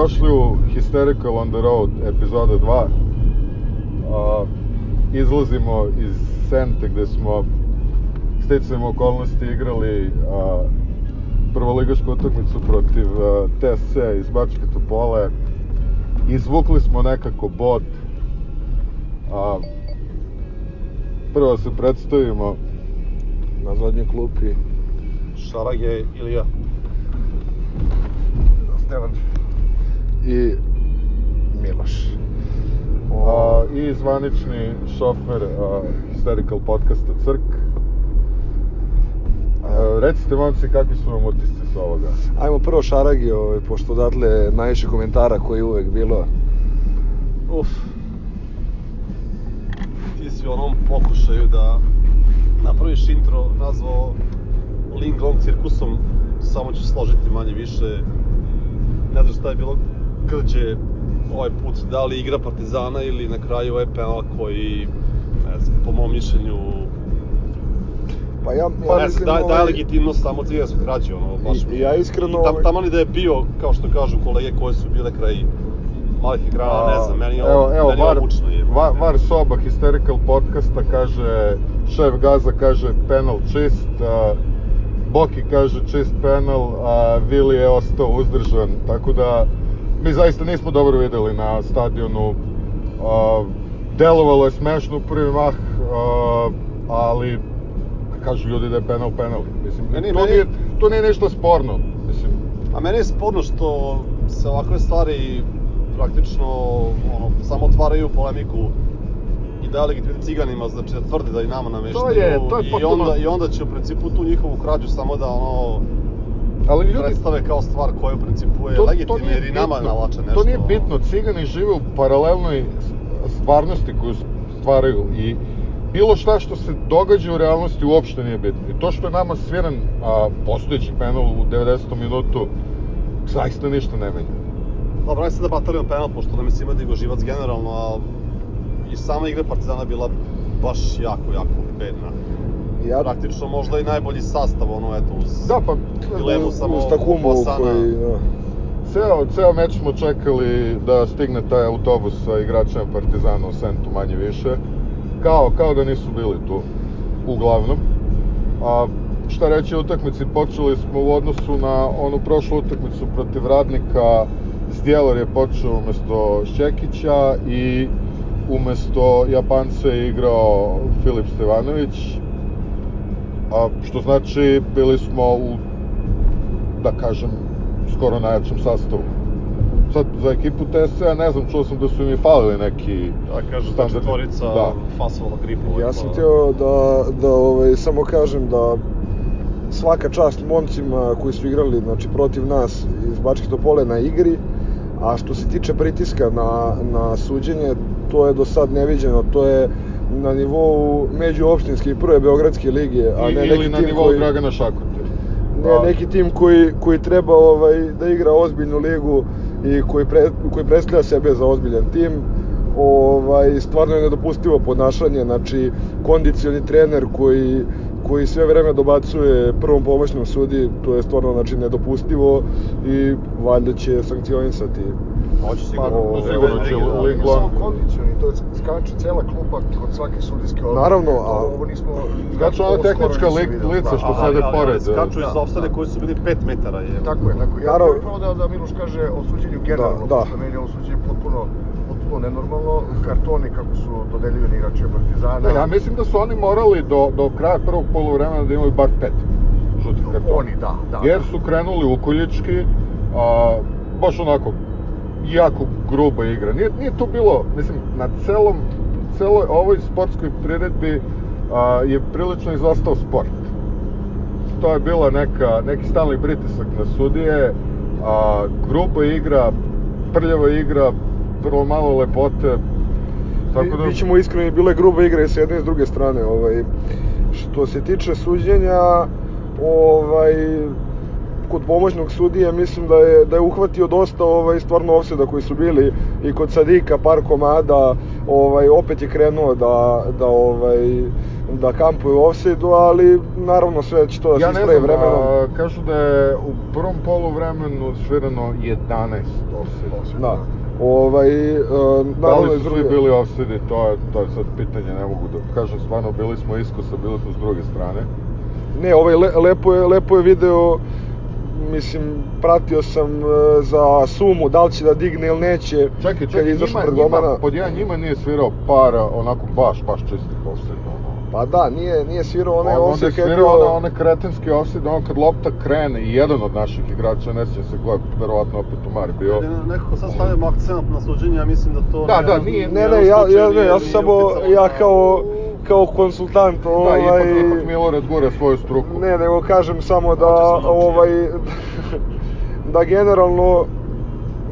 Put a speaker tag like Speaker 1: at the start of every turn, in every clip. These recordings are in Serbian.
Speaker 1: dobrodošli u Hysterical on the Road epizoda 2. A, izlazimo iz Sente gde smo sticajem okolnosti igrali a, prvoligašku utakmicu protiv a, TSC iz Bačke Topole. Izvukli smo nekako bod. A, prvo se predstavimo.
Speaker 2: Na zadnjoj klupi
Speaker 3: Šarage Ilija.
Speaker 2: Stevan i Miloš.
Speaker 1: A, I zvanični šofer a, Hysterical podcasta Crk. A, recite momci kakvi su vam utisci s ovoga?
Speaker 2: Ajmo prvo Šaragi, ovaj, pošto odatle najviše komentara koji je uvek bilo.
Speaker 3: Uf. Ti si u onom pokušaju da napraviš intro nazvao Ling Long cirkusom, samo ću složiti manje više. Ne znam šta je bilo grđe ovaj put, da li igra Partizana ili na kraju ovaj penal koji, ne znam, po mom mišljenju,
Speaker 2: Pa ja,
Speaker 3: Pa
Speaker 2: ja
Speaker 3: ne
Speaker 2: mislim,
Speaker 3: znam, daje,
Speaker 2: ovaj,
Speaker 3: daje legitimnost samo civilskoj krađi, ono, baš
Speaker 2: I-
Speaker 3: je-
Speaker 2: ja iskreno,
Speaker 3: I tam,
Speaker 2: ovaj-
Speaker 3: tamo ni da je bio, kao što kažu kolege koje su bile kraj malih ekrana, ne znam, meni je ovo,
Speaker 1: evo, evo,
Speaker 3: meni je
Speaker 1: var,
Speaker 3: mučno je.
Speaker 1: var, var soba Hysterical podcasta kaže, šef Gaza kaže penal čist, a, Boki kaže čist penal, a Vili je ostao uzdržan, tako da mi zaista nismo dobro videli na stadionu. A, delovalo je smešno u prvi mah, a, ali kažu ljudi da je penal penal. Mislim,
Speaker 3: Meni-
Speaker 1: to,
Speaker 3: meni-
Speaker 1: nije, to nije ništa sporno. Mislim,
Speaker 3: A meni je sporno što se ovakve stvari praktično ono, samo otvaraju polemiku i daje legitimitet ciganima, znači da tvrde da i nama nameštaju
Speaker 1: je- to je
Speaker 3: i,
Speaker 1: potpuno-
Speaker 3: onda, i onda će u principu tu njihovu krađu samo da ono
Speaker 1: ali ljudi,
Speaker 3: predstave kao stvar koja u principu je
Speaker 1: to,
Speaker 3: legitimna jer i nama
Speaker 1: bitno.
Speaker 3: navlače nešto.
Speaker 1: To nije bitno, cigani žive u paralelnoj stvarnosti koju stvaraju i bilo šta što se događa u realnosti uopšte nije bitno. I to što je nama sviran a, postojeći penal u 90. minutu, zaista ništa ne menja.
Speaker 3: Dobro, ajde sad da batalimo penal, pošto nam je svima digo živac generalno, a i sama igra Partizana bila baš jako, jako bedna.
Speaker 2: Ja,
Speaker 3: Praktično možda i najbolji sastav, ono, eto, uz...
Speaker 1: Da, pa
Speaker 3: Dilemu samo
Speaker 2: uz Takumu koji, da.
Speaker 1: ceo, ceo meč smo čekali da stigne taj autobus sa igračima Partizana u Sentu manje više. Kao, kao da nisu bili tu, uglavnom. A šta reći o utakmici, počeli smo u odnosu na onu prošlu utakmicu protiv Radnika, Zdjelar je počeo umesto Šćekića i umesto Japanca je igrao Filip Stevanović, a, što znači bili smo u, da kažem, skoro najjačem sastavu. Sad, za ekipu TSC-a ne znam, čuo sam da su mi falili neki
Speaker 3: Da kažu, da
Speaker 1: standardni-
Speaker 3: četvorica
Speaker 1: Da.
Speaker 3: fasovala gripu.
Speaker 2: Ja sam htio da, da ovaj, samo kažem da svaka čast momcima koji su igrali znači, protiv nas iz Bačke Topole na igri, a što se tiče pritiska na, na suđenje, to je do sad neviđeno, to je na nivou međuopštinske i prve Beogradske lige, a
Speaker 1: I-
Speaker 2: ne
Speaker 1: ili
Speaker 2: neki
Speaker 1: na
Speaker 2: tim
Speaker 1: nivou
Speaker 2: koji,
Speaker 1: Dragana Šakote.
Speaker 2: ne
Speaker 1: A,
Speaker 2: neki tim koji, koji treba ovaj, da igra ozbiljnu ligu i koji, pre, koji predstavlja sebe za ozbiljan tim ovaj, stvarno je nedopustivo ponašanje, znači kondicioni trener koji, koji sve vreme dobacuje prvom pomoćnom sudi, to je stvarno znači, nedopustivo i valjda će sankcionisati.
Speaker 3: Hoće
Speaker 1: Pa,
Speaker 3: sigurno.
Speaker 2: o,
Speaker 1: sigurno će
Speaker 3: Da.
Speaker 4: To je skače cela klupa kod svake sudijske odluke.
Speaker 2: Naravno,
Speaker 4: To,
Speaker 2: a-
Speaker 4: ovo nismo...
Speaker 1: Znači, ona tehnička lica
Speaker 4: da.
Speaker 1: što sede pored,
Speaker 3: Ali skaču
Speaker 4: da,
Speaker 3: iz
Speaker 4: da.
Speaker 3: koji su bili 5 metara. Je.
Speaker 4: Tako je, tako je. Ja
Speaker 2: Naravno.
Speaker 4: bih prvo da, da Miloš kaže o suđenju generalno,
Speaker 2: Da, da.
Speaker 4: meni je ovo suđenje potpuno, potpuno nenormalno. Kartoni kako su dodeljivani igračima Partizana.
Speaker 1: Ne, ja mislim da su oni morali do, do kraja prvog poluvremena da imaju bar pet žutih kartona.
Speaker 4: Oni, da, da.
Speaker 1: Jer su krenuli ukoljički, a, baš onako, jako gruba igra. Nije, nije to bilo, mislim, na celom, celoj ovoj sportskoj priredbi a, je prilično izostao sport. To je bila neka, neki stalni pritisak na sudije, a, gruba igra, prljava igra, vrlo malo lepote. Tako da...
Speaker 2: Bićemo iskreni, bile grube igre s jedne i s druge strane. Ovaj. Što se tiče suđenja, ovaj, kod pomoćnog sudije mislim da je, da je uhvatio dosta ovaj, stvarno ofseda koji su bili i kod Sadika par komada ovaj, opet je krenuo da, da ovaj, da kampuju u offside ali naravno sve će to da se
Speaker 1: Ja ne
Speaker 2: ispravi
Speaker 1: znam,
Speaker 2: vremenom.
Speaker 1: a, kažu da je u prvom polu vremenu svirano 11 offside.
Speaker 2: Da. Ovaj, e,
Speaker 1: Da li su
Speaker 2: druge...
Speaker 1: svi bili offside, to je, to je sad pitanje, ne mogu da kažem, stvarno bili smo iskosa, bili smo s druge strane.
Speaker 2: Ne, ovaj le, lepo je lepo je video mislim pratio sam e, za sumu da li će da digne ili neće
Speaker 1: Čekaj,
Speaker 2: kad je
Speaker 1: čekaj,
Speaker 2: izašao
Speaker 1: njima,
Speaker 2: pred
Speaker 1: njima,
Speaker 2: golmana.
Speaker 1: pod jedan njima nije svirao par onako baš, baš čistih offside, ono.
Speaker 2: Pa da, nije nije svirao onaj
Speaker 1: On, onda je
Speaker 2: offside kad je
Speaker 1: svirao one, one kretenski offside, ono kad lopta krene i jedan od naših igrača, ne sjećam se ko je, verovatno opet Umar bio.
Speaker 3: Je nekako sad stavljamo akcent na suđenje, ja mislim da to...
Speaker 1: Da, da, nije-
Speaker 3: ni
Speaker 2: Ne, ne, ja, ja, ne, ja
Speaker 3: nije
Speaker 2: samo, ja
Speaker 3: na-
Speaker 2: kao, kao konsultant,
Speaker 1: Da,
Speaker 2: ovaj,
Speaker 1: ipak, ipak Milorad gura svoju struku.
Speaker 2: ne, nego kažem samo da,
Speaker 3: samo
Speaker 2: ovaj, da generalno,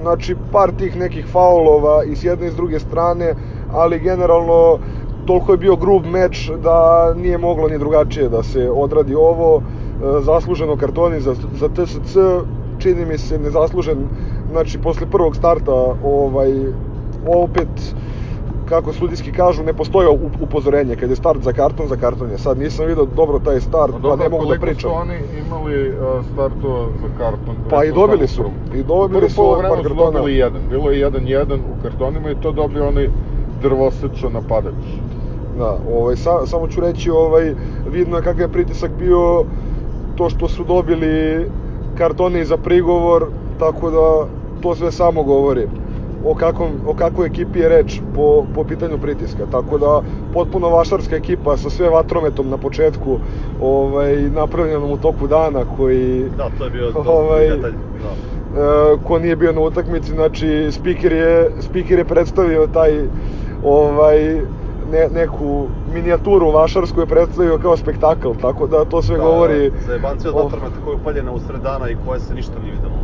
Speaker 2: znači, par tih nekih faulova i s jedne i s druge strane, ali generalno, toliko je bio grub meč da nije moglo ni drugačije da se odradi ovo. E, Zasluženo kartoni za, za TSC, čini mi se nezaslužen, znači posle prvog starta ovaj, opet kako sudijski kažu, ne postoji up- upozorenje. Kad je start za karton, za karton je. Sad nisam vidio dobro taj start,
Speaker 1: Pa
Speaker 2: pa
Speaker 1: dobro,
Speaker 2: ne mogu da
Speaker 1: koliko
Speaker 2: pričam.
Speaker 1: su oni imali uh, startova za karton?
Speaker 2: Pa i dobili su. I dobili su
Speaker 1: poluvreme
Speaker 2: par kartona.
Speaker 1: dobili jedan. Bilo je 1-1 u kartonima i to dobio onaj drvosečan napadač.
Speaker 2: Da, ovaj, sa, samo ću reći, ovaj, vidno je kakav je pritisak bio to što su dobili kartone za prigovor, tako da to sve samo govori o, kakvom, o kakvoj ekipi je reč po, po pitanju pritiska. Tako da, potpuno vašarska ekipa sa sve vatrometom na početku, ovaj, napravljenom u toku dana, koji
Speaker 3: Da, to je bio
Speaker 2: Ovaj,
Speaker 3: detalj. Da.
Speaker 2: e, ko nije bio na utakmici, znači speaker je, speaker je predstavio taj ovaj ne, neku minijaturu vašarsku je predstavio kao spektakl, tako da to sve
Speaker 3: Da,
Speaker 2: govori
Speaker 3: Da, zajebanci od
Speaker 2: o-
Speaker 3: vatrometa koja je upaljena usred dana i koja se ništa nije videlo.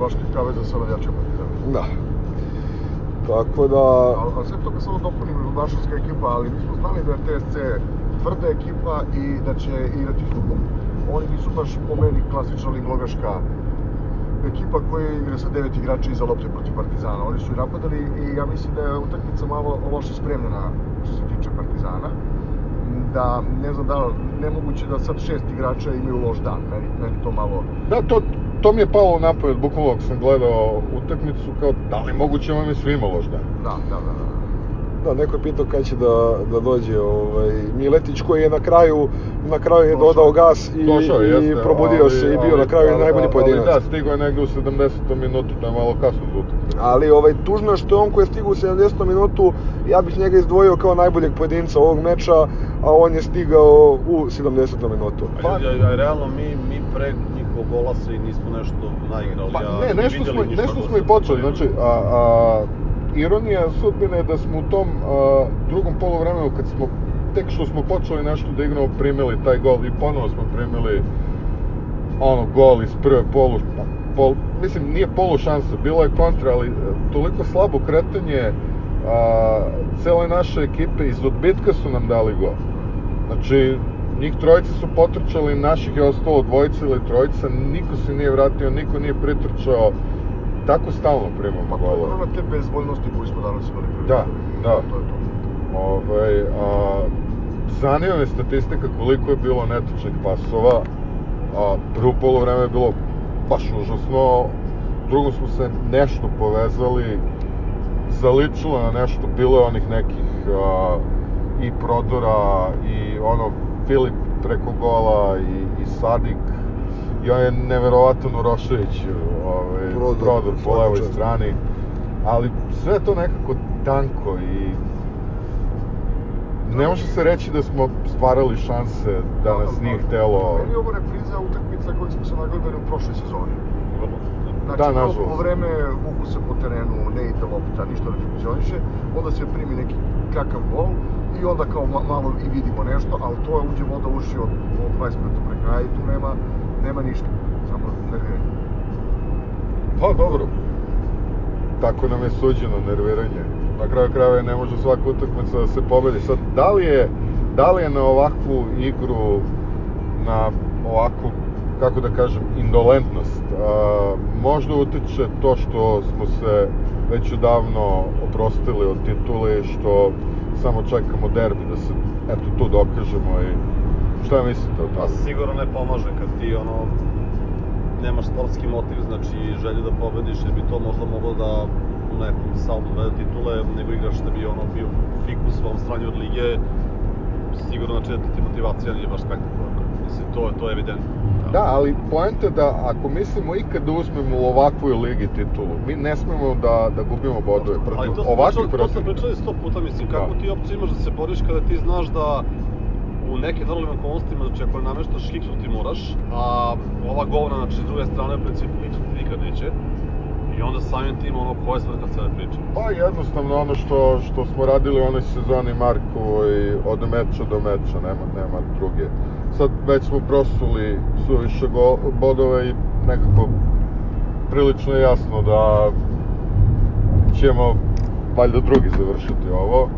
Speaker 4: Baš nikakva veza sa navijačima Partizana.
Speaker 2: Da. Tako da...
Speaker 4: Ali, ali sve toga samo dopunim vašarska ekipa, ali mi smo znali da je TSC tvrda ekipa i da će igrati futbol. Oni nisu baš po meni klasična linglogaška ekipa koja igra sa devet igrača iza lopte protiv Partizana. Oni su i napadali i ja mislim da je utakmica malo loše spremljena što se tiče Partizana. Da, ne znam da, li- nemoguće da sad šest igrača imaju loš dan. Meni, meni to malo...
Speaker 1: Da, to, to mi je palo na pamet, bukvalno ako sam gledao utakmicu, kao da li je moguće ovo mi svima loš dan.
Speaker 4: Da, da, da. da.
Speaker 2: Da, neko je pitao kada će da, da dođe ovaj, Miletić koji je na kraju na kraju je
Speaker 4: Došao.
Speaker 2: dodao gas i,
Speaker 1: Došao je,
Speaker 2: i
Speaker 1: jeste,
Speaker 2: probudio
Speaker 1: ali-
Speaker 2: se i bio
Speaker 1: ali-
Speaker 2: na kraju
Speaker 1: ali-
Speaker 2: najbolji pojedinac.
Speaker 1: Ali da, stigao je negde u 70. minutu, to je malo kasno utakmicu.
Speaker 2: Ali ovaj, tužno je što je on koji je stigao u 70. minutu, ja bih njega izdvojio kao najboljeg pojedinca ovog meča, a on je stigao u 70. minutu.
Speaker 3: Pa, ljudi, a, a realno mi, mi pre njihovog gola se i nismo nešto naigrali.
Speaker 1: Pa
Speaker 3: ja,
Speaker 1: ne, nešto smo, nešto smo i počeli, znači, a, a, ironija sudbine da smo u tom a, drugom poluvremenu, kad smo, tek što smo počeli nešto da igramo, primili taj gol i ponovo smo primili ono, gol iz prve polu, pa, pol, mislim, nije polu šansa, bilo je kontra, ali e, toliko slabo kretanje a, cele naše ekipe iz odbitka su nam dali gol. Znači, njih trojica su potrčali, naših je ostalo dvojica ili trojica, niko se nije vratio, niko nije pritrčao, tako stalno primamo
Speaker 4: Pa to je
Speaker 1: golove.
Speaker 4: ono te bezvoljnosti koju smo danas imali prvi.
Speaker 1: Da, da.
Speaker 4: To je to.
Speaker 1: Ovaj, a, zanima me statistika koliko je bilo netočnih pasova. A, prvo polovreme je bilo baš užasno. Drugo smo se nešto povezali. Zaličilo na nešto. Bilo je onih nekih a, i prodora i ono Filip preko gola i, i Sadik i on je neverovatan Urošević ovaj,
Speaker 2: Prodor,
Speaker 1: prodor, po levoj strani ali sve to nekako tanko i ne može se reći da smo stvarali šanse da nas nije htelo
Speaker 4: Meni je ovo repriza utakmica koju smo se nagledali u prošloj sezoni.
Speaker 3: Da.
Speaker 4: Znači,
Speaker 1: Da, nažalost.
Speaker 4: po vreme vuku se po terenu, ne ide lopta, ništa ne funkcioniše, onda se primi neki kakav gol i onda kao ma- malo i vidimo nešto, ali to je uđe voda uši od, od 20 minuta pre kraja i tu nema, nema ništa, samo nerviranje.
Speaker 1: Pa dobro. Tako nam je suđeno nerviranje. Na kraju krajeva ne može svaka utakmica da se pobedi. Sad, da li je, da li je na ovakvu igru, na ovakvu, kako da kažem, indolentnost, a, možda utiče to što smo se već odavno oprostili od titule, što samo čekamo derbi da se eto tu dokažemo i šta mislite o
Speaker 3: Pa
Speaker 1: tome?
Speaker 3: sigurno ne pomaže kad ti ono nemaš sportski motiv, znači želju da pobediš, jer bi to možda moglo da u nekom saldu dve titule, nego igraš da bi ono bio fikus u ovom stranju od lige, sigurno znači da ti motivacija nije baš spektakularna. Mislim, to, to je evidentno.
Speaker 1: Da, ali poenta da ako mislimo ikad da uzmemo u ovakvoj ligi titulu, mi ne smemo da, da gubimo bodove
Speaker 3: Ali
Speaker 1: protiv ovakvih
Speaker 3: pričali, to smo
Speaker 1: protivnika.
Speaker 3: pričali sto puta, mislim, kako
Speaker 1: Da.
Speaker 3: ti uopće imaš da se boriš kada ti znaš da u nekim normalnim okolnostima, znači ako nameštaš hiksu ti moraš, a ova govna, znači s druge strane, u principu ti nikad neće. I onda samim tim, ono, koja je svrha cele priče?
Speaker 1: Pa jednostavno ono što, što smo radili u onoj sezoni Marko i od meča do meča, nema, nema druge. Sad već smo prosuli suviše go, bodove i nekako prilično jasno da ćemo valjda drugi završiti ovo.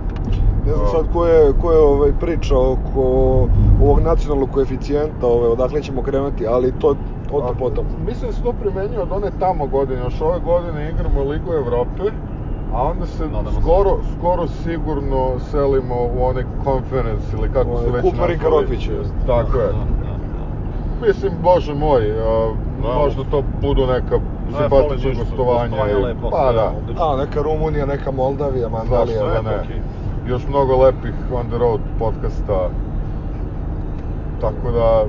Speaker 2: Ne znam sad ko je, ko je ovaj, priča oko ovog nacionalnog koeficijenta, ovaj, odakle ćemo krenuti, ali to o to potom.
Speaker 1: Mislim da se to primenjuje od one tamo godine, još ove godine igramo Ligu Evrope, a onda se
Speaker 3: Nadamo se.
Speaker 1: skoro, skoro sigurno selimo u one conference ili kako su
Speaker 2: Onaj
Speaker 1: već
Speaker 2: kup Marinka
Speaker 1: nazvali.
Speaker 2: Rokvića.
Speaker 1: Tako je.
Speaker 3: Da, da, da.
Speaker 1: Mislim, bože moj, a,
Speaker 3: Da.
Speaker 1: možda to budu neka
Speaker 3: Ne,
Speaker 1: simpatična gostovanja. i- pa da.
Speaker 2: A, neka Rumunija, neka Moldavija, Mandalija.
Speaker 1: zašto da ne. Još mnogo lepih on the road podcasta. Tako da,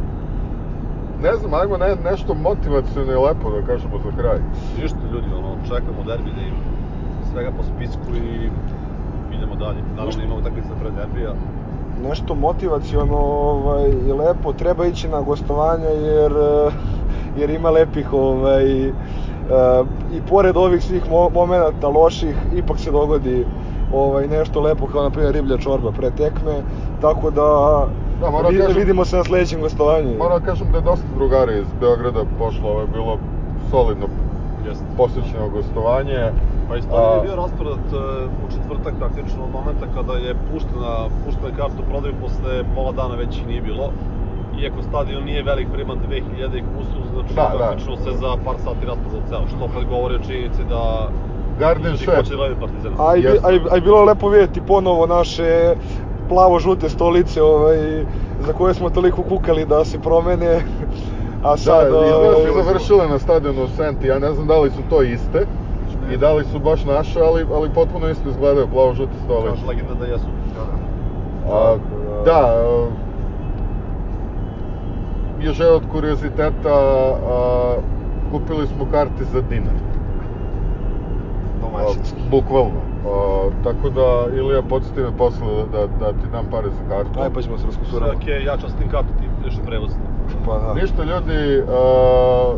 Speaker 1: ne znam, ajmo ne, nešto motivacijalno i lepo da kažemo za kraj.
Speaker 3: Ništa ljudi, ono, čekamo derbi da im svega po spisku i idemo dalje. Naravno imamo utakmice pred derbija.
Speaker 2: nešto motivaciono ovaj, i lepo, treba ići na gostovanja jer, eh, jer ima lepih ovaj, eh, i pored ovih svih mo momenata loših, ipak se dogodi ovaj, nešto lepo kao na primjer riblja čorba pre tekme, tako da,
Speaker 1: Da, moram
Speaker 2: vi-
Speaker 1: kažem-
Speaker 2: vidimo se na sledećem gostovanju.
Speaker 1: Moram da kažem da je dosta drugara iz Beograda pošlo, ovo je bilo solidno
Speaker 3: Jeste.
Speaker 1: posvećeno gostovanje.
Speaker 3: Pa i je bio rasprodat e, u četvrtak praktično od momenta kada je puštena, puštena karta u prodaju posle pola dana već ih nije bilo. Iako stadion nije velik primat 2000 i kusur, znači
Speaker 1: Da, da.
Speaker 3: praktično se za par sati rasprodao ceo, što opet govori o činjenici da
Speaker 1: Garden
Speaker 3: ljudi
Speaker 1: Shed.
Speaker 3: hoće da gledaju Partizan.
Speaker 2: A i, a, i, a i bilo je lepo vidjeti ponovo naše plavo-žute stolice ovaj, za koje smo toliko kukali da se promene. A
Speaker 1: Da,
Speaker 2: sad...
Speaker 1: izgleda
Speaker 2: ovaj,
Speaker 1: su završile na stadionu u Senti, ja ne znam da li su to iste i da li su baš naše, ali, ali potpuno isto izgledaju plavo-žute stolice.
Speaker 3: Kaže legenda da jesu.
Speaker 4: Da, da.
Speaker 1: A,
Speaker 2: da-
Speaker 1: da, a, još jedan od kurioziteta, a, kupili smo karte za dinar.
Speaker 2: Domaćinski.
Speaker 1: Bukvalno. A, tako da, Ilija, podsjeti me posle da, da, da ti dam pare za kartu.
Speaker 2: Aj pa ćemo se
Speaker 3: Sve
Speaker 2: raskusurati.
Speaker 3: okej, ja častim kartu ti, ideš u prevoz.
Speaker 2: Pa da.
Speaker 1: Ništa ljudi, a,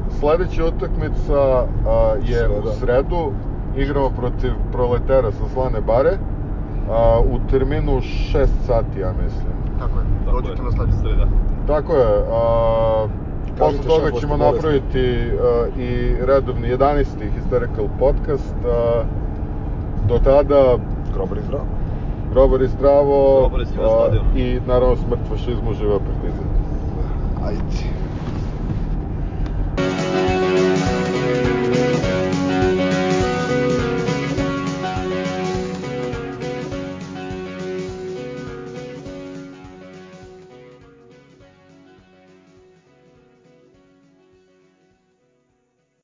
Speaker 1: sledeća utakmica a, je
Speaker 2: Sreda.
Speaker 1: u sredu. Igramo protiv proletera sa Slane Bare. A, u terminu 6 sati, ja mislim.
Speaker 4: Tako je. Dođite
Speaker 3: je,
Speaker 4: na stadion.
Speaker 3: Sreda.
Speaker 1: Tako je. A, posle toga ćemo napraviti a, i redovni 11. Hysterical podcast. A, do tada,
Speaker 2: Grobar i zdravo.
Speaker 1: grobar i zdravo.
Speaker 3: Grobar i
Speaker 1: a,
Speaker 3: stadionu.
Speaker 1: I naravno smrt fašizmu, živa partizan.
Speaker 2: Ajde.